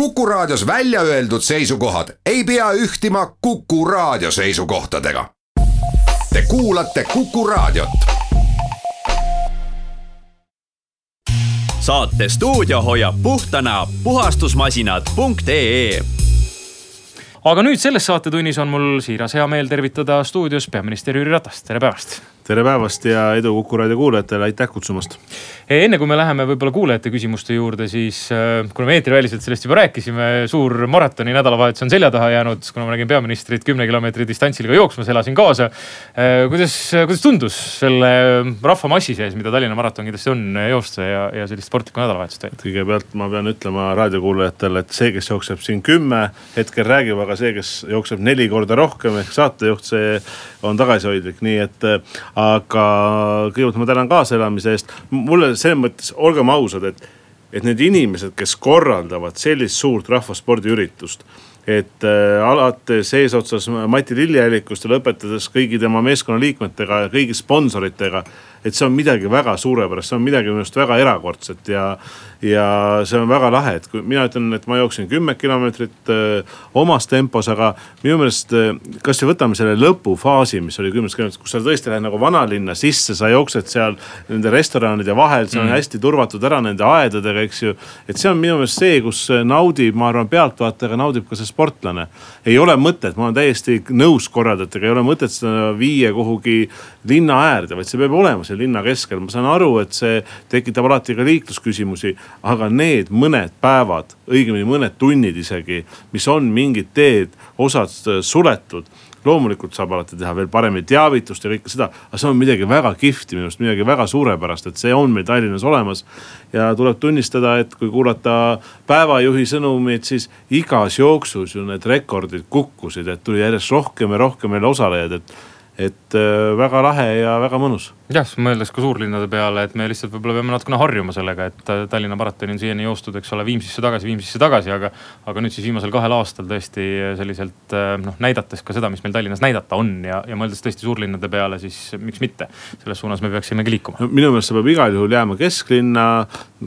Kuku Raadios välja öeldud seisukohad ei pea ühtima Kuku Raadio seisukohtadega. Te kuulate Kuku Raadiot. saate stuudio hoiab puhtana puhastusmasinad.ee aga nüüd selles saatetunnis on mul siiras hea meel tervitada stuudios peaminister Jüri Ratast, tere päevast tere päevast ja edu Kuku raadio kuulajatele, aitäh kutsumast. enne kui me läheme võib-olla kuulajate küsimuste juurde, siis äh, kuna me eetriväliselt sellest juba rääkisime, suur maratoni nädalavahetus on selja taha jäänud, kuna ma nägin peaministrit kümne kilomeetri distantsil ka jooksmas, elasin kaasa. Äh, kuidas, kuidas tundus selle rahvamassi sees, mida Tallinna maraton kindlasti on, joosta ja, ja sellist sportlikku nädalavahetust veeta? kõigepealt ma pean ütlema raadiokuulajatele, et see, kes jookseb siin kümme, hetkel räägib, aga see, kes jookseb neli korda rohkem ehk saatejuht, see on tagasihoidlik, nii et aga kõigepealt ma tänan kaaselamise eest. mulle selles mõttes, olgem ausad, et, et need inimesed, kes korraldavad sellist suurt rahvaspordiüritust et äh, alates eesotsas Mati Lillejällikust ja lõpetades kõigi tema meeskonnaliikmetega ja kõigi sponsoritega. et see on midagi väga suurepärast, see on midagi minu arust väga erakordset ja, ja see on väga lahe, et kui mina ütlen, et ma jooksin kümme kilomeetrit äh, omas tempos, aga minu meelest äh, kasvõi võtame selle lõpufaasi, mis oli kümnes kilomeetrit, kus sa tõesti lähed nagu vanalinna sisse, sa jooksed seal nende restoranide vahel, see on mm. hästi turvatud ära nende aedadega, eks ju. et see on minu meelest see, kus naudib, ma arvan, pealtvaataja naudib ka see sportlane. ei ole mõtet, ma olen täiesti nõus korraldajatega, ei ole mõtet seda viia kuhugi linna äärde, vaid see peab olema seal linna keskel. ma saan aru, et see tekitab alati ka liiklusküsimusi, aga need mõned päevad, õigemini mõned tunnid isegi, mis on mingid teed, osad suletud loomulikult saab alati teha veel paremini teavitust ja kõike seda, aga see on midagi väga kihvti minu arust, midagi väga suurepärast, et see on meil Tallinnas olemas. ja tuleb tunnistada, et kui kuulata päevajuhi sõnumeid, siis igas jooksus ju need rekordid kukkusid, et tuli järjest rohkem ja rohkem veel osalejaid, et et äh, väga lahe ja väga mõnus. jah, mõeldes ka suurlinnade peale, et me lihtsalt võib-olla peame natukene harjuma sellega, et äh, Tallinna maratoni on siiani joostud, eks ole, Viimsisse tagasi, Viimsisse tagasi, aga. aga nüüd siis viimasel kahel aastal tõesti selliselt äh, noh, näidates ka seda, mis meil Tallinnas näidata on ja, ja mõeldes tõesti suurlinnade peale, siis miks mitte. selles suunas me peaksimegi liikuma no,. minu meelest see peab igal juhul jääma kesklinna,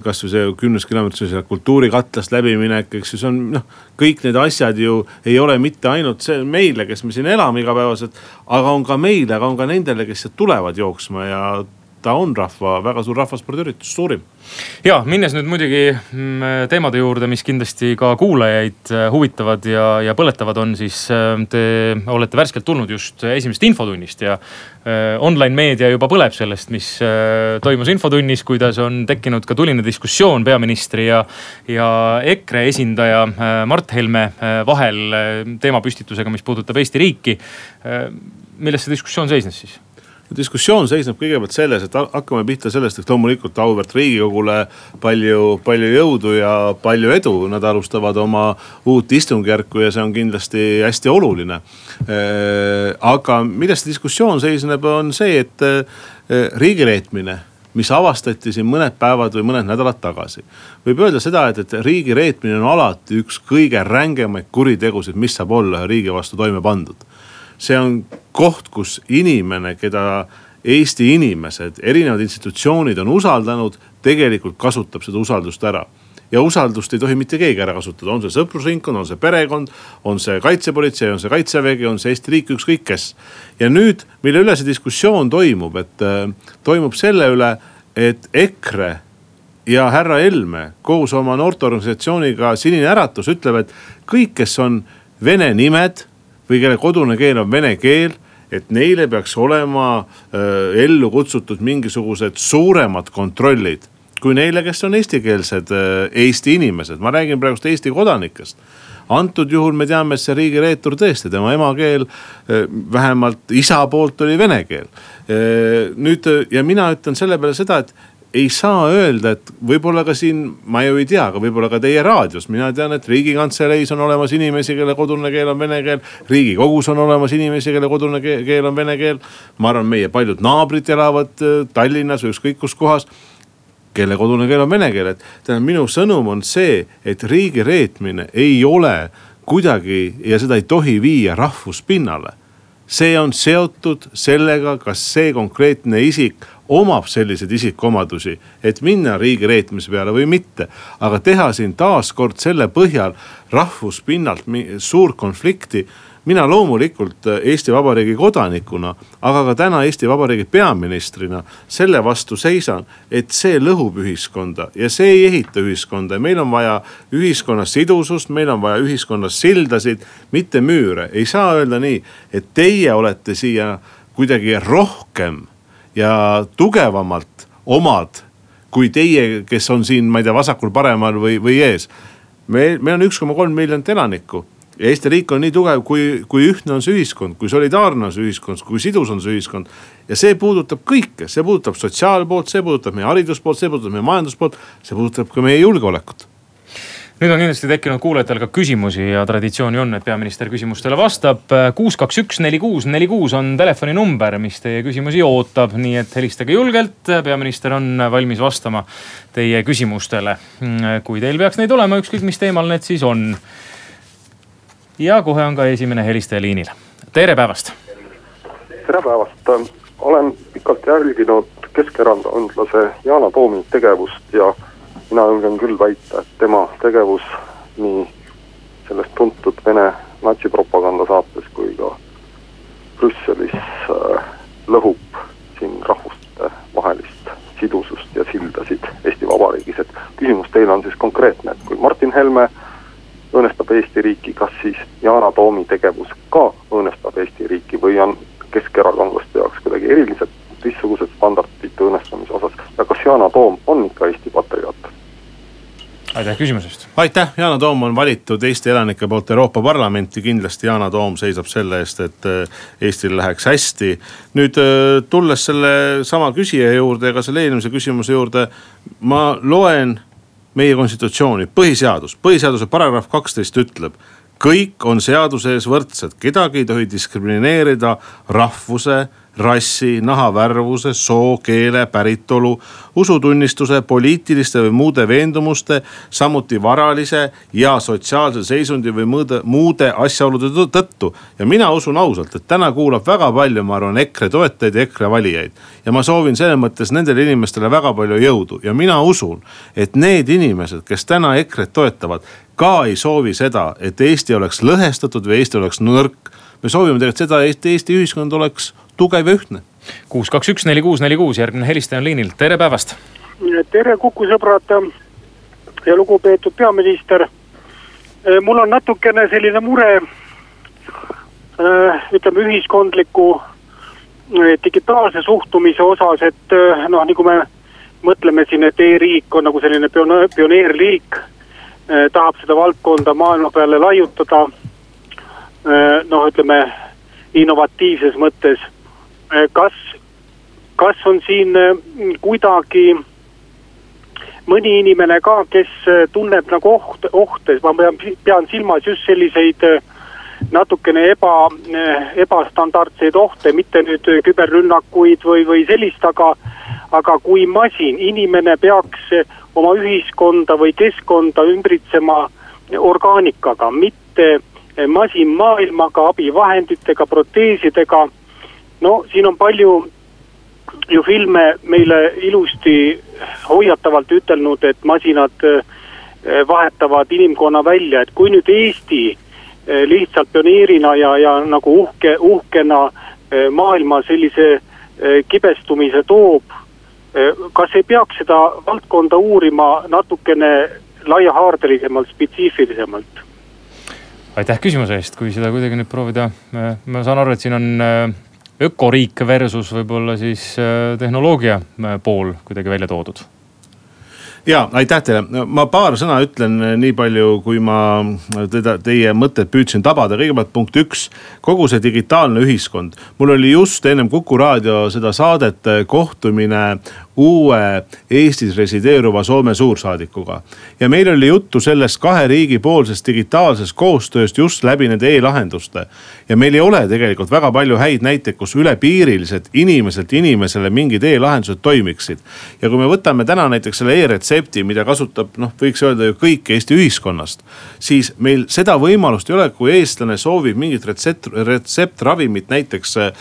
kasvõi see kümnes kilomeetris kultuurikatlast läbiminek, eks ju, see on noh kõik need asjad ju ei ole mitte ainult see meile, kes me siin elame igapäevaselt, aga on ka meile, aga on ka nendele, kes sealt tulevad jooksma ja ta on rahva, väga suur rahvaspordiüritus, suurim ja minnes nüüd muidugi mm, teemade juurde, mis kindlasti ka kuulajaid äh, huvitavad ja, ja põletavad, on siis äh, te olete värskelt tulnud just esimesest infotunnist ja äh, online meedia juba põleb sellest, mis toimus infotunnis, kuidas on tekkinud ka tuline diskussioon peaministri ja, ja EKRE esindaja Mart Helme vahel teemapüstitusega, mis puudutab Eesti riiki. milles see diskussioon seisnes siis? Diskussioon seisneb kõigepealt selles, et hakkame pihta sellest, et loomulikult auväärt riigikogule palju, palju jõudu ja palju edu. Nad alustavad oma uut istungjärku ja see on kindlasti hästi oluline. Äh, aga milles diskussioon seisneb, on see, et äh, riigireetmine mis avastati siin mõned päevad või mõned nädalad tagasi. võib öelda seda, et, et riigi reetmine on alati üks kõige rängemaid kuritegusid, mis saab olla ühe riigi vastu toime pandud see on koht, kus inimene, keda Eesti inimesed, erinevad institutsioonid on usaldanud, tegelikult kasutab seda usaldust ära ja usaldust ei tohi mitte keegi ära kasutada, on see sõprusringkond, on see perekond, on see kaitsepolitsei, on see kaitsevägi, on see Eesti riik, ükskõik kes. ja nüüd, mille üle see diskussioon toimub, et äh, toimub selle üle, et EKRE ja härra Helme koos oma noorteorganisatsiooniga Sinine Äratus ütleb, et kõik, kes on vene nimed või kelle kodune keel on vene keel et neile peaks olema äh, ellu kutsutud mingisugused suuremad kontrollid kui neile, kes on eestikeelsed äh, Eesti inimesed, ma räägin praegust Eesti kodanikest antud juhul me teame, et see riigireetur tõesti, tema emakeel äh, vähemalt isa poolt oli vene keel. Äh, nüüd ja mina ütlen selle peale seda, et ei saa öelda, et võib-olla ka siin, ma ju ei tea, aga võib-olla ka teie raadios, mina tean, et riigikantseleis on olemas inimesi, kelle kodune keel on vene keel. riigikogus on olemas inimesi, kelle kodune keel on vene keel. ma arvan, meie paljud naabrid elavad äh, Tallinnas või ükskõik kus kohas kelle kodune keel on vene keel, et tähendab, minu sõnum on see, et riigi reetmine ei ole kuidagi ja seda ei tohi viia rahvuspinnale. see on seotud sellega, kas see konkreetne isik omab selliseid isikuomadusi, et minna riigi reetmise peale või mitte. aga teha siin taaskord selle põhjal rahvuspinnalt suurt konflikti mina loomulikult äh, Eesti Vabariigi kodanikuna, aga ka täna Eesti Vabariigi peaministrina selle vastu seisan, et see lõhub ühiskonda ja see ei ehita ühiskonda ja meil on vaja ühiskonnas sidusust, meil on vaja ühiskonnas sildasid, mitte müüre. ei saa öelda nii, et teie olete siia kuidagi rohkem ja tugevamalt omad kui teie, kes on siin, ma ei tea, vasakul-paremal või, või ees. meil, meil on üks koma kolm miljonit elanikku ja Eesti riik on nii tugev, kui, kui ühtne on see ühiskond, kui solidaarne on see ühiskond, kui sidus on see ühiskond. ja see puudutab kõike, see puudutab sotsiaalpoolt, see puudutab meie hariduspoolt, see puudutab meie majanduspoolt, see puudutab ka meie julgeolekut nüüd on kindlasti tekkinud kuulajatel ka küsimusi ja traditsiooni on, et peaminister küsimustele vastab. kuus, kaks, üks, neli, kuus, neli, kuus on telefoninumber, mis teie küsimusi ootab, nii et helistage julgelt. peaminister on valmis vastama teie küsimustele. kui teil peaks neid olema, ükskõik mis teemal need siis on ja kohe on ka esimene helistaja liinil. tere päevast. tere päevast, olen pikalt jälginud keskerakondlase Yana Toomi tegevust ja mina julgen küll väita, et tema tegevus nii selles tuntud Vene natsipropaganda saates kui ka Brüsselis äh, lõhub siin rahvuste vahelist sidusust ja sildasid Eesti Vabariigis, et küsimus teile on siis konkreetne, et kui Martin Helme õõnestab Eesti riiki, kas siis Yana Toomi tegevus ka õõnestab Eesti riiki või on keskerakondlaste jaoks kuidagi erilised teistsugused standardid õõnestamise osas ja kas Yana Toom on ikka Eesti patrioot? aitäh küsimuse eest. aitäh, Yana Toom on valitud Eesti elanike poolt Euroopa Parlamenti, kindlasti Yana Toom seisab selle eest, et äh, Eestil läheks hästi. nüüd äh, tulles selle sama küsija juurde ja ka selle eelmise küsimuse juurde, ma loen meie konstitutsiooni, põhiseadus, põhiseaduse paragrahv kaksteist ütleb kõik on seaduse ees võrdsed, kedagi ei tohi diskrimineerida rahvuse, rassi, nahavärvuse, soo, keele, päritolu, usutunnistuse, poliitiliste või muude veendumuste, samuti varalise ja sotsiaalse seisundi või muude, muude asjaolude tõttu. ja mina usun ausalt, et täna kuulab väga palju, ma arvan, EKRE toetajaid ja EKRE valijaid. ja ma soovin selles mõttes nendele inimestele väga palju jõudu ja mina usun, et need inimesed, kes täna EKRE-t toetavad, ka ei soovi seda, et Eesti oleks lõhestatud või Eesti oleks nõrk me soovime tegelikult seda, et Eesti ühiskond oleks tugev ja ühtne. kuus, kaks, üks, neli, kuus, neli, kuus, järgmine helistaja on liinil, tere päevast. tere Kuku sõbrad ja lugupeetud peaminister. mul on natukene selline mure äh, ütleme ühiskondliku äh, digitaalse suhtumise osas, et noh, nagu me mõtleme siin, et e-riik on nagu selline pioneerliik. tahab seda valdkonda maailma peale laiutada noh, ütleme innovatiivses mõttes. Äh, kas, kas on siin äh, kuidagi mõni inimene ka, kes tunneb nagu oht, ohte, ma pean, pean silmas just selliseid natukene eba, ebastandardseid ohte, mitte nüüd küberrünnakuid või, või sellist, aga, aga kui masin, inimene peaks oma ühiskonda või keskkonda ümbritsema orgaanikaga, mitte masinmaailmaga, abivahenditega, proteesidega. No siin on palju ju filme meile ilusti hoiatavalt ütelnud, et masinad eh, vahetavad inimkonna välja, et kui nüüd Eesti eh, lihtsalt pioneerina ja, ja nagu uhke, uhkena eh, maailma sellise kibestumise toob. kas ei peaks seda valdkonda uurima natukene laiahaardelisemalt, spetsiifilisemalt? aitäh küsimuse eest, kui seda kuidagi nüüd proovida, ma saan aru, et siin on ökoriik versus võib-olla siis äh, tehnoloogia pool kuidagi välja toodud ja aitäh teile, ma paar sõna ütlen nii palju, kui ma teda, teie mõtted püüdsin tabada, kõigepealt punkt üks. kogu see digitaalne ühiskond, mul oli just ennem Kuku raadio seda saadet kohtumine uue Eestis resideeruva Soome suursaadikuga. ja meil oli juttu sellest kahe riigi poolsest digitaalsest koostööst just läbi nende e-lahenduste. ja meil ei ole tegelikult väga palju häid näiteid, kus ülepiiriliselt inimeselt inimesele mingid e-lahendused toimiksid. ja kui me võtame täna näiteks selle e-retsepti retsepti, mida kasutab noh, võiks öelda ju kõik Eesti ühiskonnast. siis meil seda võimalust ei ole, kui eestlane soovib mingit retsept, retseptravimit näiteks äh,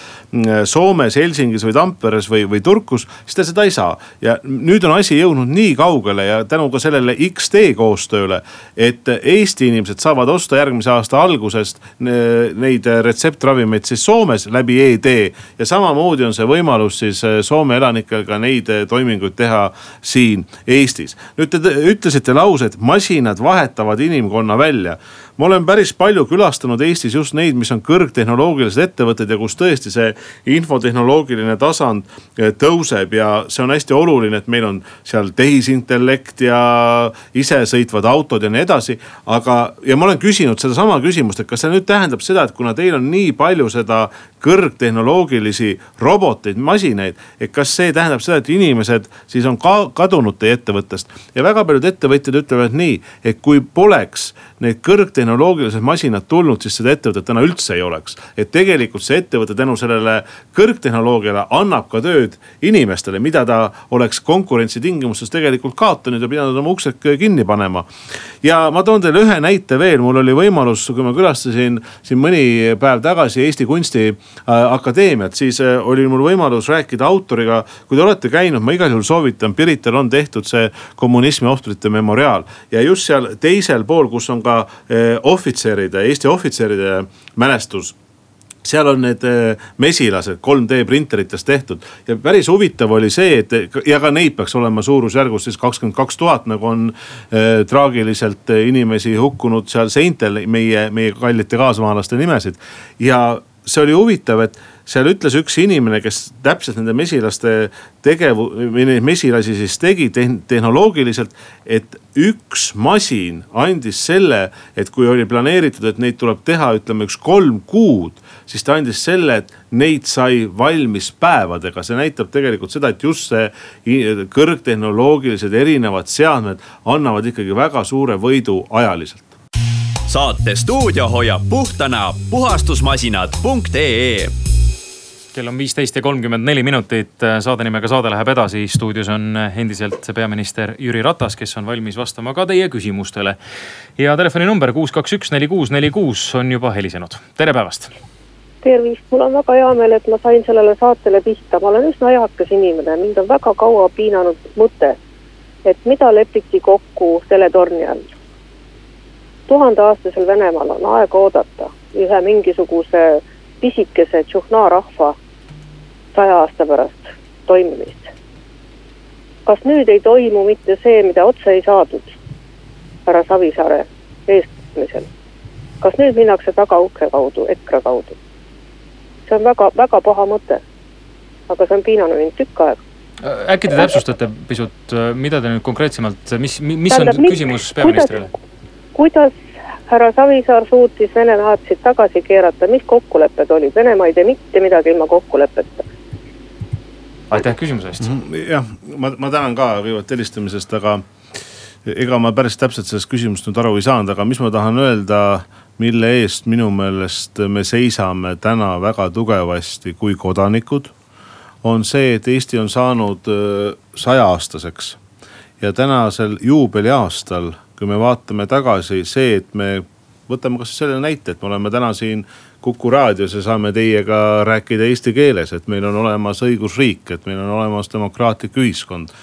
Soomes, Helsingis või Tamperes või, või Turkus, siis ta seda ei saa. ja nüüd on asi jõudnud nii kaugele ja tänu ka sellele X-tee koostööle, et Eesti inimesed saavad osta järgmise aasta algusest neid retseptravimeid siis Soomes läbi e-tee ja samamoodi on see võimalus siis Soome elanikel ka neid toiminguid teha siin Eestis. Nüüd te ütlesite lause, et masinad vahetavad inimkonna välja ma olen päris palju külastanud Eestis just neid, mis on kõrgtehnoloogilised ettevõtted ja kus tõesti see infotehnoloogiline tasand eh, tõuseb ja see on hästi oluline, et meil on seal tehisintellekt ja isesõitvad autod ja nii edasi. aga, ja ma olen küsinud sedasama küsimust, et kas see nüüd tähendab seda, et kuna teil on nii palju seda kõrgtehnoloogilisi roboteid, masinaid. et kas see tähendab seda, et inimesed siis on ka kadunud teie ettevõttest ja väga paljud ettevõtjad ütlevad nii, et kui poleks need kõrgtehnoloogilised masinad tulnud, siis seda ettevõtet täna üldse ei oleks. et tegelikult see ettevõte tänu sellele kõrgtehnoloogiale annab ka tööd inimestele, mida ta oleks konkurentsitingimustes tegelikult kaotanud ja pidanud oma uksed kinni panema. ja ma toon teile ühe näite veel, mul oli võimalus, kui ma külastasin siin mõni päev tagasi Eesti Kunstiakadeemiat, siis äh, oli mul võimalus rääkida autoriga. kui te olete käinud, ma igal juhul soovitan, Pirital on tehtud see kommunismi ohvrite memoriaal ja just seal teisel pool, kus on ka ka eh, ohvitseride, Eesti ohvitseride mälestus seal on need eh, mesilased 3D printeritest tehtud ja päris huvitav oli see, et ja ka neid peaks olema suurusjärgus siis kakskümmend kaks tuhat, nagu on äh, traagiliselt inimesi hukkunud seal seintel, meie, meie kallite kaasmaalaste nimesid. ja see oli huvitav, et seal ütles üks inimene, kes täpselt nende mesilaste tegevu-, või neid mesilasi siis tegi tehnoloogiliselt. et üks masin andis selle, et kui oli planeeritud, et neid tuleb teha, ütleme üks kolm kuud. siis ta andis selle, et neid sai valmis päevadega, see näitab tegelikult seda, et just see kõrgtehnoloogilised erinevad seadmed annavad ikkagi väga suure võidu ajaliselt saate stuudio hoiab puhtana puhastusmasinad.ee kell on viisteist ja kolmkümmend neli minutit, saade nimega Saade läheb edasi. stuudios on endiselt peaminister Jüri Ratas, kes on valmis vastama ka teie küsimustele. ja telefoninumber kuus, kaks, üks, neli, kuus, neli, kuus on juba helisenud, tere päevast. tervist, mul on väga hea meel, et ma sain sellele saatele pihta, ma olen üsna eakas inimene, mind on väga kaua piinanud mõte, et mida lepiti kokku teletorni all tuhandeaastasel Venemaal on aega oodata ühe mingisuguse pisikese Tšuhna rahva saja aasta pärast toimimist. kas nüüd ei toimu mitte see, mida otse ei saadud härra Savisaare eestmisel? kas nüüd minnakse tagaukse kaudu, EKRE kaudu? see on väga, väga paha mõte. aga see on piinanud mind tükk aega äkki te täpsustate pisut, mida te nüüd konkreetsemalt, mis, mis Tähendab, on küsimus peaministrile? kuidas härra Savisaar suutis Vene naatsid tagasi keerata, mis kokkulepped olid, Venemaa ei tee mitte midagi ilma kokkuleppeta. aitäh küsimuse eest. Mhm, jah, ma, ma tänan ka kõigepealt helistamisest, aga ega ma päris täpselt sellest küsimusest nüüd aru ei saanud, aga mis ma tahan öelda, mille eest minu meelest me seisame täna väga tugevasti kui kodanikud. on see, et Eesti on saanud saja aastaseks ja tänasel juubeliaastal kui me vaatame tagasi, see, et me võtame kasvõi selle näite, et me oleme täna siin Kuku raadios ja saame teiega rääkida eesti keeles, et meil on olemas õigusriik, et meil on olemas demokraatlik ühiskond.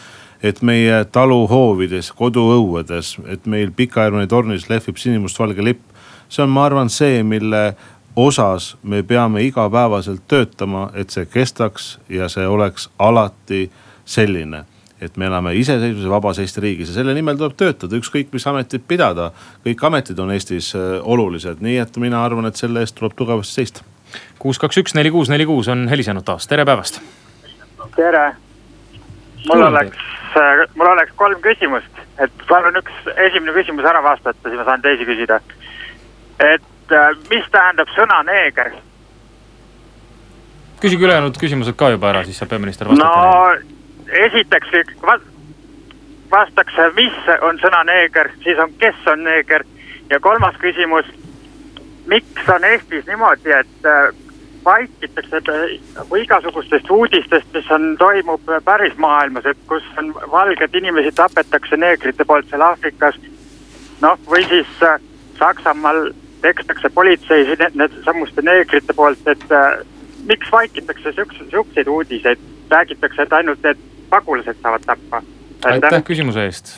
et meie taluhoovides, koduõuedes, et meil Pika-Hermanni tornis lehvib sinimustvalge lipp. see on, ma arvan, see, mille osas me peame igapäevaselt töötama, et see kestaks ja see oleks alati selline et me elame iseseisvuse vabas Eesti riigis ja selle nimel tuleb töötada, ükskõik mis ametit pidada. kõik ametid on Eestis äh, olulised, nii et mina arvan, et selle eest tuleb tugevasti seista. kuus, kaks, üks, neli, kuus, neli, kuus on helisenud taas, tere päevast. tere. mul oleks, äh, mul oleks kolm küsimust, et palun üks esimene küsimus ära vastata, siis ma saan teisi küsida. et äh, mis tähendab sõna neeger? küsige ülejäänud küsimused ka juba ära, siis saab peaminister vastata. no esiteks vastaks, mis on sõna neeger, siis on, kes on neeger ja kolmas küsimus. miks on Eestis niimoodi, et äh, vaikitakse või igasugustest uudistest, mis on, toimub päris maailmas, et kus on valged inimesi tapetakse neegrite poolt seal Aafrikas. noh, või siis äh, Saksamaal pekstakse politsei need samuste neegrite poolt, et äh, miks vaikitakse siukseid, siukseid uudiseid, räägitakse, et ainult need pagulased saavad tappa. aitäh küsimuse eest.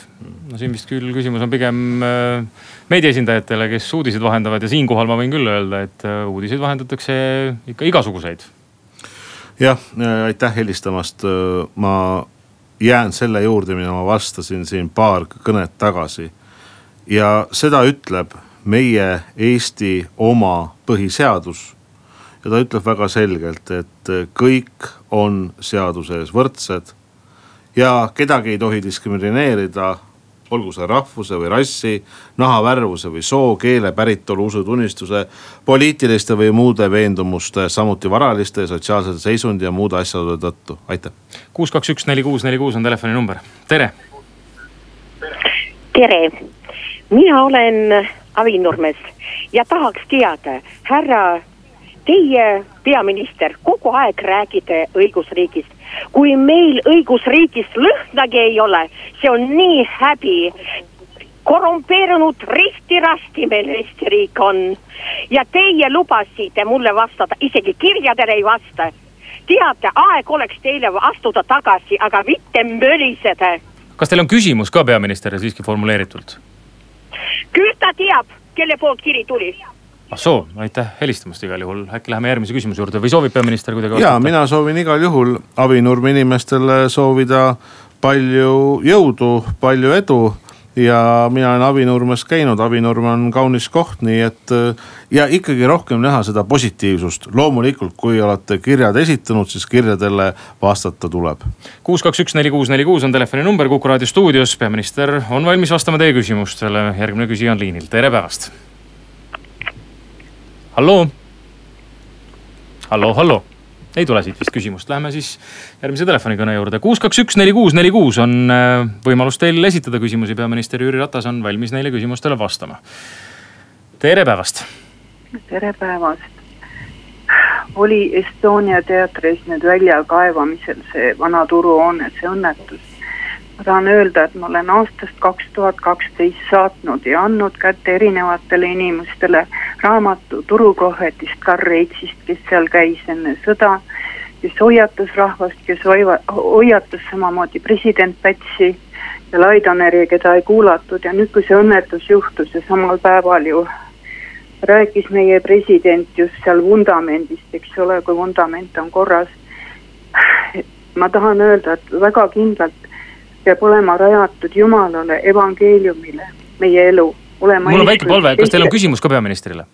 no siin vist küll küsimus on pigem äh, meedia esindajatele, kes uudiseid vahendavad ja siinkohal ma võin küll öelda, et äh, uudiseid vahendatakse ikka igasuguseid. jah, aitäh helistamast, ma jään selle juurde, mida ma vastasin siin paar kõnet tagasi. ja seda ütleb meie Eesti oma põhiseadus. ja ta ütleb väga selgelt, et kõik on seaduse ees võrdsed ja kedagi ei tohi diskrimineerida olgu see rahvuse või rassi, nahavärvuse või soo, keele, päritolu, usutunnistuse, poliitiliste või muude veendumuste, samuti varaliste ja sotsiaalsete seisundi ja muude asjaolude tõttu, aitäh. kuus, kaks, üks, neli, kuus, neli, kuus on telefoninumber, tere. tere, mina olen Avinurmes ja tahaks teada, härra, teie peaminister kogu aeg räägite õigusriigist kui meil õigusriigis lõhnagi ei ole, see on nii häbi. korrumpeerunud risti-rasti meil Eesti riik on ja teie lubasite mulle vastata, isegi kirjadele ei vasta. teate, aeg oleks teile astuda tagasi, aga mitte möliseda. kas teil on küsimus ka peaministrile siiski formuleeritult? küll ta teab, kelle poolt kiri tuli ah soo, aitäh helistamast igal juhul, äkki läheme järgmise küsimuse juurde. Või soovib peaminister kuidagi ja mina soovin igal juhul Avinurme inimestele soovida palju jõudu, palju edu. Ja mina olen Avinurmes käinud, Avinurm on kaunis koht, nii et ja ikkagi rohkem näha seda positiivsust. loomulikult, kui olete kirjad esitanud, siis kirjadele vastata tuleb. kuus, kaks, üks, neli, kuus, neli, kuus on telefoninumber Kuku raadio stuudios, peaminister on valmis vastama teie küsimustele, järgmine küsija on liinil, tere päevast halloo. halloo, halloo, ei tule siit vist küsimust, läheme siis järgmise telefonikõne juurde. kuus, kaks, üks, neli, kuus, neli, kuus on äh, võimalus teil esitada küsimusi, peaminister Jüri Ratas on valmis neile küsimustele vastama. tere päevast. tere päevast oli Estonia teatris nüüd väljakaevamisel see vana turuhoone, see õnnetus ma tahan öelda, et ma olen aastast kaks tuhat kaksteist saatnud ja andnud kätte erinevatele inimestele raamatu Turukohvetist Karl Reitsist, kes seal käis enne sõda. kes hoiatas rahvast, kes hoiva, hoiatas samamoodi president Pätsi ja Laidaneri, keda ei kuulatud ja nüüd, kui see õnnetus juhtus ja samal päeval ju rääkis meie president just seal vundamendist, eks ole, kui vundament on korras. ma tahan öelda, et väga kindlalt peab olema rajatud Jumalale, evangeeliumile, meie elu. mul on väike palve, kas teil on küsimus ka peaministrile?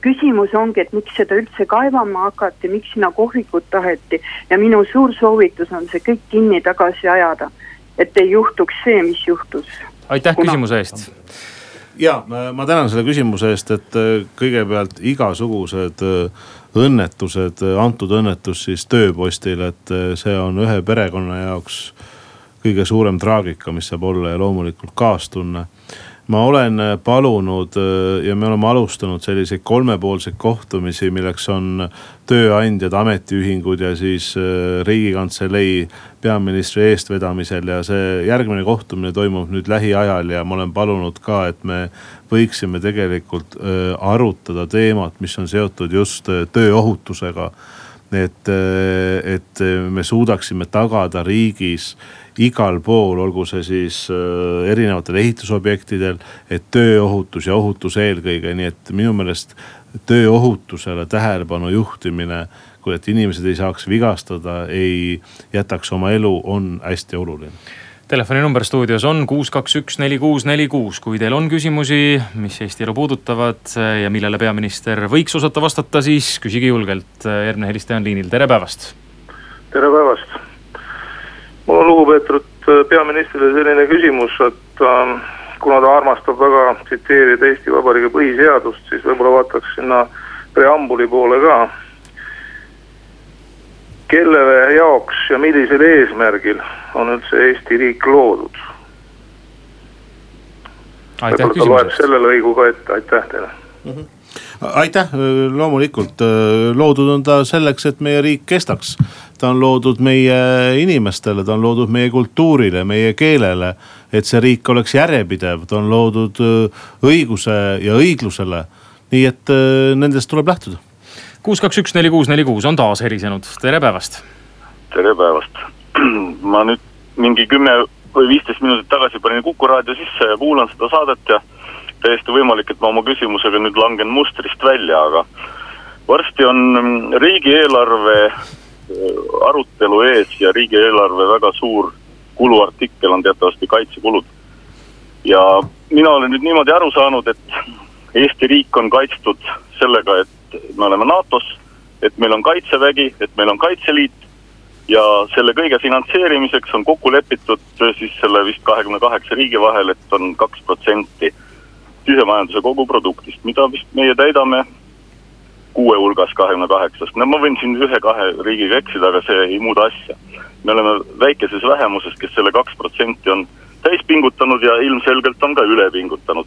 küsimus ongi, et miks seda üldse kaevama hakati, miks sinna kohvikut taheti ja minu suur soovitus on see kõik kinni tagasi ajada, et ei juhtuks see, mis juhtus. aitäh Kuna... küsimuse eest ja ma tänan selle küsimuse eest, et äh, kõigepealt igasugused äh, õnnetused, antud õnnetus siis tööpostil, et äh, see on ühe perekonna jaoks kõige suurem traagika, mis saab olla ja loomulikult kaastunne. ma olen palunud äh, ja me oleme alustanud selliseid kolmepoolseid kohtumisi, milleks on tööandjad, ametiühingud ja siis äh, riigikantselei peaministri eestvedamisel ja see järgmine kohtumine toimub nüüd lähiajal ja ma olen palunud ka, et me võiksime tegelikult äh, arutada teemat, mis on seotud just tööohutusega et, et me suudaksime tagada riigis igal pool, olgu see siis äh, erinevatel ehitusobjektidel, et tööohutus ja ohutus eelkõige, nii et minu meelest tööohutusele tähelepanu juhtimine, et inimesed ei saaks vigastada, ei jätaks oma elu, on hästi oluline telefoninumber stuudios on kuus, kaks, üks, neli, kuus, neli, kuus. kui teil on küsimusi, mis Eesti elu puudutavad ja millele peaminister võiks osata vastata, siis küsige julgelt. järgmine helistaja on liinil, tere päevast. tere päevast lugupeetud äh, peaministrile selline küsimus, et äh, kuna ta armastab väga tsiteerida Eesti Vabariigi põhiseadust, siis võib-olla vaataks sinna preambuli poole ka. kellele jaoks ja millisel eesmärgil on üldse Eesti riik loodud? aitäh küsimuse eest. selle lõigu ka ette, aitäh teile mm. -hmm aitäh, loomulikult loodud on ta selleks, et meie riik kestaks. Ta on loodud meie inimestele, ta on loodud meie kultuurile, meie keelele. et see riik oleks järjepidev, ta on loodud õiguse ja õiglusele. nii et nendest tuleb lähtuda. kuus, kaks, üks, neli, kuus, neli, kuus on taas helisenud, tere päevast. tere päevast, ma nüüd mingi kümme või viisteist minutit tagasi panin Kuku raadio sisse ja kuulan seda saadet ja täiesti võimalik, et ma oma küsimusega nüüd langen mustrist välja, aga varsti on riigieelarve äh, arutelu ees ja riigieelarve väga suur kuluartikkel on teatavasti kaitsekulud. ja mina olen nüüd niimoodi aru saanud, et Eesti riik on kaitstud sellega, et me oleme NATO-s, et meil on kaitsevägi, et meil on Kaitseliit ja selle kõige finantseerimiseks on kokku lepitud äh, siis selle vist kahekümne kaheksa riigi vahel, et on kaks protsenti sisemajanduse koguproduktist, mida vist meie täidame kuue hulgas kahekümne kaheksast, no ma võin siin ühe-kahe riigiga eksida, aga see ei muuda asja. me oleme väikeses vähemuses, kes selle kaks protsenti on täis pingutanud ja ilmselgelt on ka üle pingutanud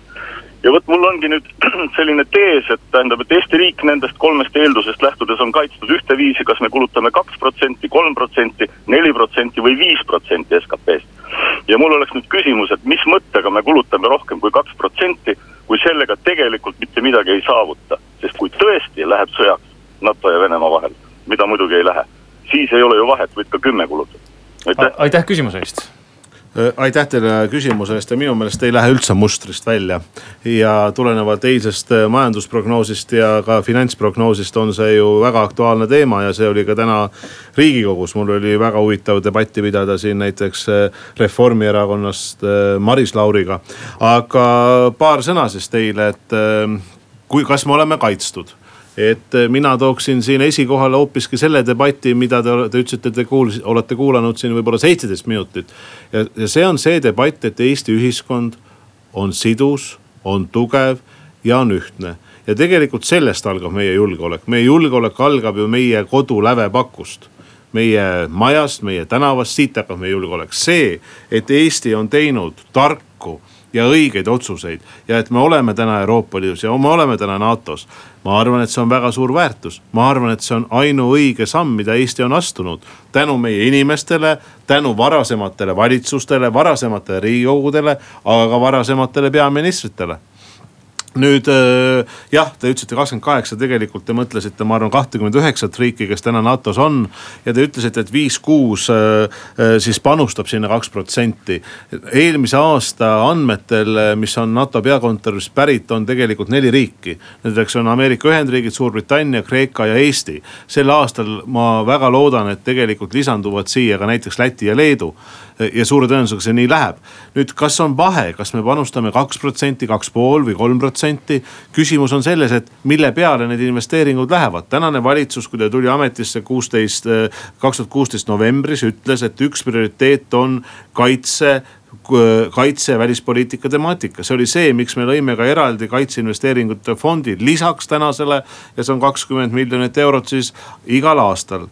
ja vot mul ongi nüüd selline tees, et tähendab, et Eesti riik nendest kolmest eeldusest lähtudes on kaitstud ühteviisi, kas me kulutame kaks protsenti, kolm protsenti, neli protsenti või viis protsenti SKP-st. ja mul oleks nüüd küsimus, et mis mõttega me kulutame rohkem kui kaks protsenti, kui sellega tegelikult mitte midagi ei saavuta, sest kui tõesti läheb sõjaks NATO ja Venemaa vahel, mida muidugi ei lähe, siis ei ole ju vahet, võid ka kümme kulutada. aitäh, aitäh küsimuse eest Äh, aitäh teile küsimuse eest ja minu meelest ei lähe üldse mustrist välja. ja tulenevalt eilsest äh, majandusprognoosist ja ka finantsprognoosist on see ju väga aktuaalne teema ja see oli ka täna riigikogus. mul oli väga huvitav debatti pidada siin näiteks äh, Reformierakonnast Maris Lauriga. aga paar sõna siis teile, et kui, kas me oleme kaitstud et eh, mina tooksin siin esikohale hoopiski selle debati, mida te, te ütlesite, te kuulis, olete kuulanud siin võib-olla seitseteist minutit. ja, ja see on see debatt, et Eesti ühiskond on sidus, on tugev ja on ühtne. ja tegelikult sellest algab meie julgeolek, meie julgeolek algab ju meie kodu lävepakust meie majast, meie tänavast, siit hakkab meie julgeolek. see, et Eesti on teinud tarku ja õigeid otsuseid ja et me oleme täna Euroopa Liidus ja me oleme täna NATO-s. ma arvan, et see on väga suur väärtus, ma arvan, et see on ainuõige samm, mida Eesti on astunud tänu meie inimestele, tänu varasematele valitsustele, varasematele riigikogudele, aga ka varasematele peaministritele nüüd äh, jah, te ütlesite kakskümmend kaheksa, tegelikult te mõtlesite, ma arvan, kahtekümmet üheksat riiki, kes täna NATO-s on. ja te ütlesite, et viis-kuus äh, äh, siis panustab sinna kaks protsenti. eelmise aasta andmetel, mis on NATO peakontorist pärit, on tegelikult neli riiki. Nendeks on Ameerika Ühendriigid, Suurbritannia, Kreeka ja Eesti. sel aastal ma väga loodan, et tegelikult lisanduvad siia ka näiteks Läti ja Leedu ja suure tõenäosusega see nii läheb. nüüd, kas on vahe, kas me panustame kaks protsenti, kaks pool või kolm protsenti. küsimus on selles, et mille peale need investeeringud lähevad. tänane valitsus, kui ta tuli ametisse kuusteist, kaks tuhat kuusteist novembris ütles, et üks prioriteet on kaitse kaitse ja välispoliitika temaatika, see oli see, miks me lõime ka eraldi kaitseinvesteeringute fondi lisaks tänasele. ja see on kakskümmend miljonit eurot siis igal aastal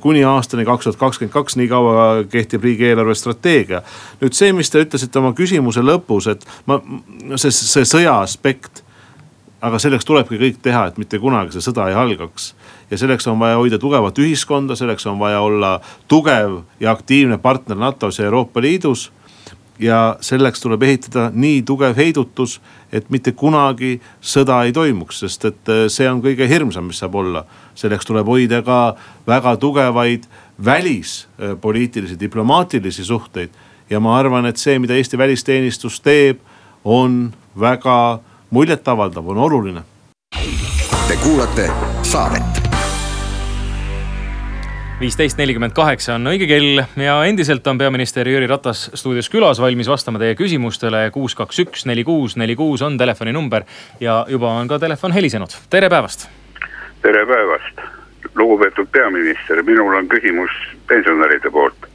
kuni aastani kaks tuhat kakskümmend kaks, nii kaua kehtib riigi eelarvestrateegia. nüüd see, mis te ütlesite oma küsimuse lõpus, et ma, see, see sõja aspekt aga selleks tulebki kõik teha, et mitte kunagi see sõda ei algaks. ja selleks on vaja hoida tugevat ühiskonda, selleks on vaja olla tugev ja aktiivne partner NATO-s ja Euroopa Liidus ja selleks tuleb ehitada nii tugev heidutus, et mitte kunagi sõda ei toimuks, sest et äh, see on kõige hirmsam, mis saab olla. selleks tuleb hoida ka väga tugevaid välispoliitilisi, diplomaatilisi suhteid. ja ma arvan, et see, mida Eesti välisteenistus teeb, on väga muljetavaldav, on oluline. Te kuulate saadet viisteist nelikümmend kaheksa on õige kell ja endiselt on peaminister Jüri Ratas stuudios külas, valmis vastama teie küsimustele. kuus, kaks, üks, neli, kuus, neli, kuus on telefoninumber ja juba on ka telefon helisenud. tere päevast. tere päevast, lugupeetud peaminister, minul on küsimus pensionäride poolt.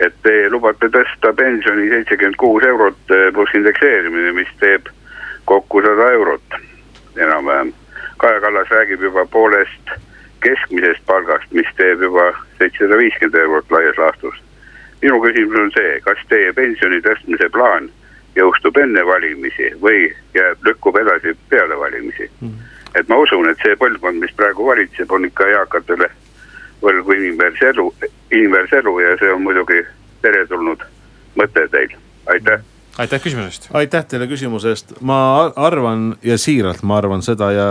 et te lubate tõsta pensioni seitsekümmend kuus eurot pluss indekseerimine, mis teeb kokku sada eurot enam-vähem. Kaja Kallas räägib juba poolest keskmisest palgast, mis teeb juba seitsesada viiskümmend eurot laias laastus. minu küsimus on see, kas teie pensioni tõstmise plaan jõustub enne valimisi või jääb, lükkub edasi peale valimisi? Mm.. et ma usun, et see põlvkond, mis praegu valitseb, on ikka eakatele võlgu inimväärse elu, inimväärse elu ja see on muidugi teretulnud mõte teil, aitäh aitäh küsimuse eest. aitäh teile küsimuse eest, ma arvan ja siiralt ma arvan seda ja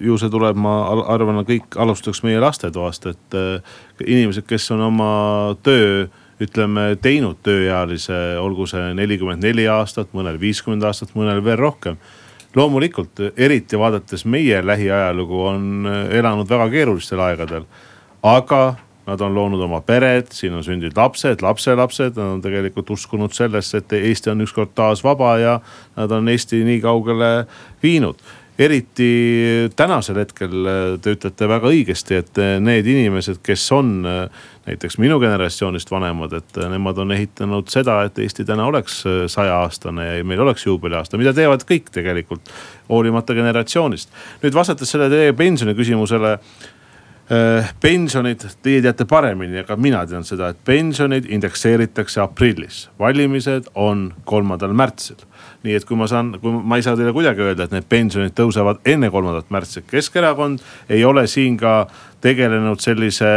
ju see tuleb, ma arvan, kõik alustaks meie lastetoast, et äh, inimesed, kes on oma töö ütleme teinud tööealise, olgu see nelikümmend neli aastat, mõnel viiskümmend aastat, mõnel veel rohkem. loomulikult, eriti vaadates meie lähiajalugu, on elanud väga keerulistel aegadel, aga Nad on loonud oma pered, siin on sündinud lapsed, lapselapsed, nad on tegelikult uskunud sellesse, et Eesti on ükskord taas vaba ja nad on Eesti nii kaugele viinud eriti tänasel hetkel te ütlete väga õigesti, et need inimesed, kes on näiteks minu generatsioonist vanemad, et nemad on ehitanud seda, et Eesti täna oleks saja aastane ja meil oleks juubeliaasta, mida teevad kõik tegelikult, hoolimata generatsioonist. nüüd vastates selle teie pensioni küsimusele Äh, pensionid, teie teate paremini, aga mina tean seda, et pensionid indekseeritakse aprillis, valimised on kolmandal märtsil. nii et kui ma saan, kui ma ei saa teile kuidagi öelda, et need pensionid tõusevad enne kolmandat märtsi, Keskerakond ei ole siin ka tegelenud sellise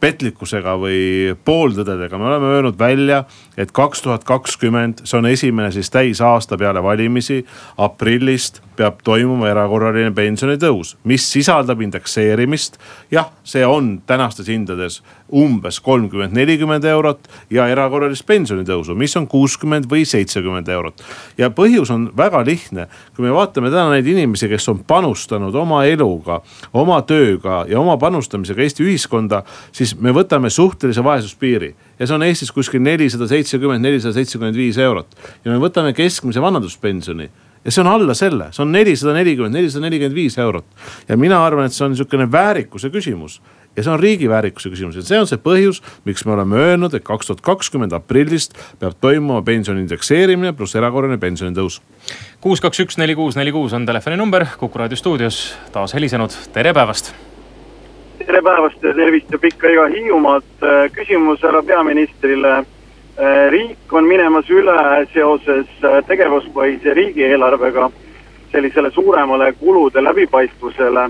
petlikkusega või pooltõdedega, me oleme öelnud välja, et kaks tuhat kakskümmend, see on esimene siis täisaasta peale valimisi, aprillist peab toimuma erakorraline pensionitõus, mis sisaldab indekseerimist. jah, see on tänastes hindades umbes kolmkümmend, nelikümmend eurot ja erakorralist pensionitõusu, mis on kuuskümmend või seitsekümmend eurot. ja põhjus on väga lihtne, kui me vaatame täna neid inimesi, kes on panustanud oma eluga, oma tööga ja oma panustamisega Eesti ühiskonda, siis me võtame suhtelise vaesuspiiri ja see on Eestis kuskil nelisada seitsekümmend, nelisada seitsekümmend viis eurot. ja me võtame keskmise vanaduspensioni ja see on alla selle, see on nelisada nelikümmend, nelisada nelikümmend viis eurot. ja mina arvan, et see on sihukene väärikuse küsimus ja see on riigi väärikuse küsimus ja see on see põhjus, miks me oleme öelnud, et kaks tuhat kakskümmend aprillist peab toimuma pensioni indekseerimine pluss erakorraline pensionitõus. kuus, kaks, üks, neli, kuus, neli, kuus on telefoninumber Kuku raadio stuudios taas helisenud, tere päevast. tere päevast ja tervist ja pikka iga Hiiumaalt. Äh, küsimus härra peaministrile. Äh, riik on minemas üle seoses äh, tegevuspõhise riigieelarvega sellisele suuremale kulude läbipaistvusele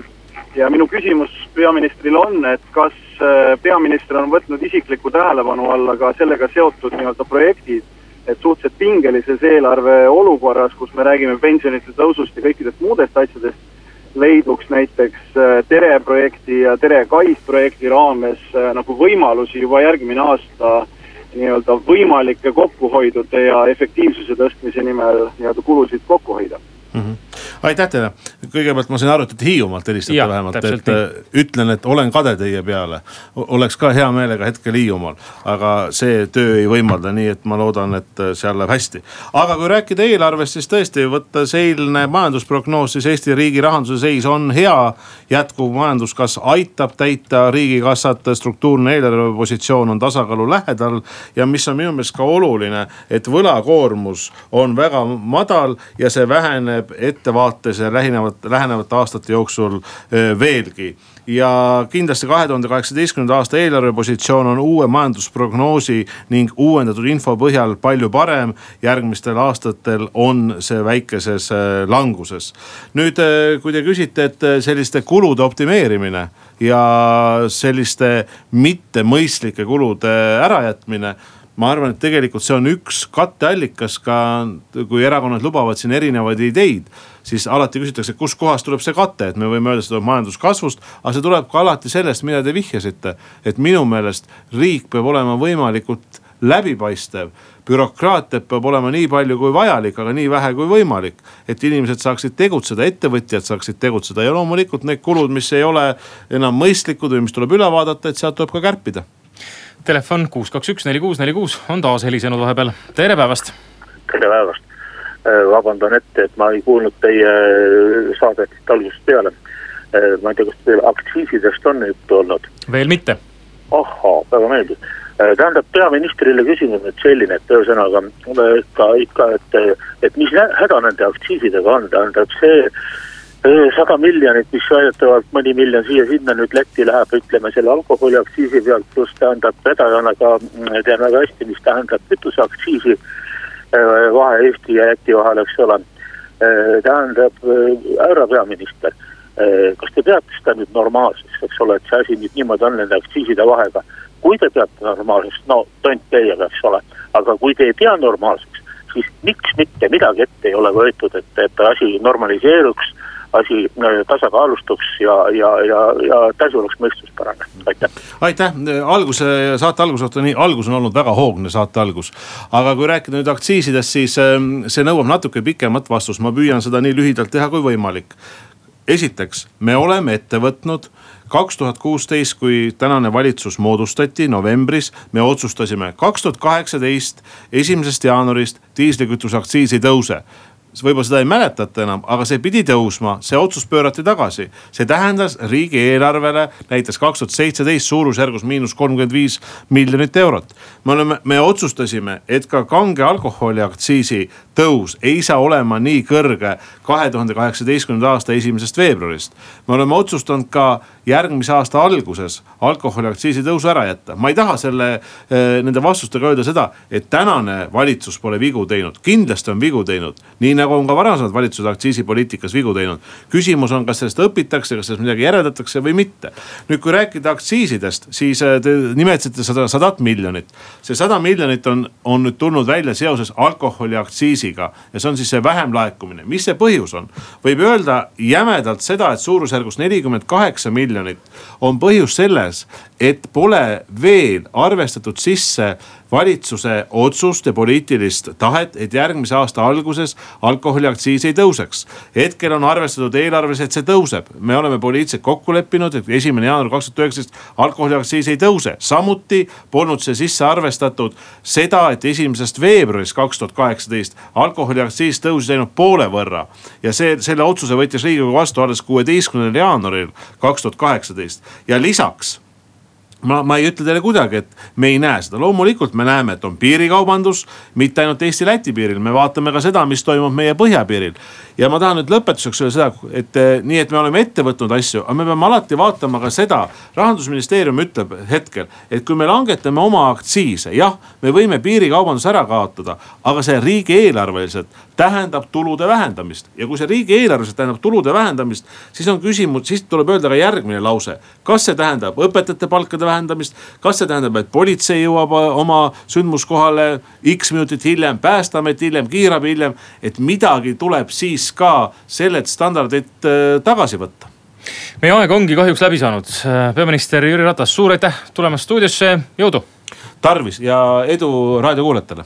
ja minu küsimus peaministrile on, et kas äh, peaminister on võtnud isikliku tähelepanu alla ka sellega seotud nii-öelda projektid, et suhteliselt pingelises eelarve olukorras, kus me räägime pensionite tõusust ja kõikidest muudest asjadest, leiduks näiteks äh, Tere projekti ja Tere Kais projekti raames äh, nagu võimalusi juba järgmine aasta nii-öelda võimalike kokkuhoidude ja efektiivsuse tõstmise nimel nii-öelda kulusid kokku hoida mm. -hmm aitäh teile, kõigepealt ma sain aru, et te Hiiumaalt helistate vähemalt, et nii. Äh, ütlen, et olen kade teie peale. oleks ka hea meelega hetkel Hiiumaal, aga see töö ei võimalda, nii et ma loodan, et äh, seal läheb hästi. aga kui rääkida eelarvest, siis tõesti võttes eilne majandusprognoos, siis Eesti riigi rahanduse seis on hea. jätkuv majanduskasv aitab täita riigikassat, struktuurne eelarvepositsioon on tasakaalu lähedal ja mis on minu meelest ka oluline, et võlakoormus on väga madal ja see väheneb ettevaatavalt vaates ja lähinevate, lähenevate aastate jooksul veelgi ja kindlasti kahe tuhande kaheksateistkümnenda aasta eelarvepositsioon on uue majandusprognoosi ning uuendatud info põhjal palju parem. järgmistel aastatel on see väikeses languses. nüüd, kui te küsite, et selliste kulude optimeerimine ja selliste mittemõistlike kulude ärajätmine ma arvan, et tegelikult see on üks katteallikas ka, kui erakonnad lubavad siin erinevaid ideid siis alati küsitakse, kuskohast tuleb see kate, et me võime öelda, see tuleb majanduskasvust, aga see tuleb ka alati sellest, mida te vihjasite. et minu meelest riik peab olema võimalikult läbipaistev bürokraatiat peab olema nii palju kui vajalik, aga nii vähe kui võimalik. et inimesed saaksid tegutseda, ettevõtjad saaksid tegutseda ja loomulikult need kulud, mis ei ole enam mõistlikud või mis tuleb üle vaadata, et sealt tuleb ka kärpida telefon kuus, kaks, üks, neli, kuus, neli, kuus on taas helisenud vahepeal, tere päevast. tere päevast, äh, vabandan ette, et ma ei kuulnud teie saadet algusest peale. Äh, ma ei tea, kas teil aktsiisidest on juttu olnud? veel mitte. ahhaa, väga meeldiv. Äh, tähendab peaministrile küsimus nüüd selline, et ühesõnaga ikka, ikka, et, et mis häda nende aktsiisidega on, tähendab see sada miljonit, mis väidetavalt mõni miljon siia-sinna nüüd Lätti läheb, ütleme selle alkoholiaktsiisi pealt, pluss tähendab vedajana ka, tean väga hästi, mis tähendab kütuseaktsiisi. vahe Eesti ja Läti vahel, eks ole. tähendab, härra peaminister, kas te peate seda nüüd normaalseks, eks ole, et see asi nüüd niimoodi on nende aktsiiside vahega. kui te peate normaalseks, no tont teiega, eks ole, aga kui te ei pea normaalseks, siis miks mitte midagi ette ei ole võetud, et, et asi normaliseeruks asi äh, tasakaalustuks ja, ja, ja, ja täis oleks mõistuspärane, aitäh. aitäh, alguse, saate kohta, nii, algus on olnud väga hoogne saate algus. aga kui rääkida nüüd aktsiisidest, siis ähm, see nõuab natuke pikemat vastust, ma püüan seda nii lühidalt teha kui võimalik. esiteks, me oleme ette võtnud kaks tuhat kuusteist, kui tänane valitsus moodustati novembris, me otsustasime kaks tuhat kaheksateist esimesest jaanuarist diislikütuse aktsiis ei tõuse võib-olla seda ei mäletata enam, aga see pidi tõusma, see otsus pöörati tagasi. see tähendas riigieelarvele näiteks kaks tuhat seitseteist suurusjärgus miinus kolmkümmend viis miljonit eurot. me oleme, me otsustasime, et ka kange alkoholi aktsiisi tõus ei saa olema nii kõrge kahe tuhande kaheksateistkümnenda aasta esimesest veebruarist. me oleme otsustanud ka järgmise aasta alguses alkoholiaktsiisi tõusu ära jätta. ma ei taha selle, eh, nende vastustega öelda seda, et tänane valitsus pole vigu teinud, kindlasti on vigu teinud. nii nagu on ka varasemad valitsused aktsiisipoliitikas vigu teinud. küsimus on, kas sellest õpitakse, kas sellest midagi järeldatakse või mitte. nüüd, kui rääkida aktsiisidest, siis eh, te nimetasite sada, sadat miljonit. see sada miljonit on, on nüüd tulnud välja seoses alkoholiaktsiisiga ja see on siis see vähem laekumine. mis see põhjus on? võib öelda jämedalt seda, et suurusjärgus nelikümmend kaheksa miljonit, on põhjus selles, et pole veel arvestatud sisse valitsuse otsust ja poliitilist tahet, et järgmise aasta alguses alkoholiaktsiis ei tõuseks. hetkel on arvestatud eelarves, et see tõuseb, me oleme poliitiliselt kokku leppinud, et esimene jaanuar kaks tuhat üheksateist alkoholiaktsiis ei tõuse. samuti polnud see sisse arvestatud seda, et esimesest veebruarist kaks tuhat kaheksateist alkoholiaktsiis tõusis ainult poole võrra. ja see, selle otsuse võttis riigikogu vastu alles kuueteistkümnendal jaanuaril kaks tuhat kaheksateist ja lisaks ma, ma ei ütle teile kuidagi, et me ei näe seda, loomulikult me näeme, et on piirikaubandus, mitte ainult Eesti-Läti piiril, me vaatame ka seda, mis toimub meie põhjapiiril. ja ma tahan nüüd lõpetuseks öelda seda, et eh, nii, et me oleme ette võtnud asju, aga me peame alati vaatama ka seda. rahandusministeerium ütleb hetkel, et kui me langetame oma aktsiise, jah, me võime piirikaubanduse ära kaotada, aga see riigieelarveliselt tähendab tulude vähendamist ja kui see riigieelarveliselt tähendab tulude vähendamist, siis on küsimus, siis tuleb öelda ka järgmine lause. kas see tähendab õpetajate palkade vähendamist, kas see tähendab, et politsei jõuab äh, oma sündmuskohale X minutit hiljem, päästeamet hiljem, kiirabi hiljem, et midagi tuleb siis ka sellelt standardilt äh, tagasi võtta meie aeg ongi kahjuks läbi saanud. peaminister Jüri Ratas, suur aitäh tulemast stuudiosse, jõudu. tarvis ja edu raadiokuulajatele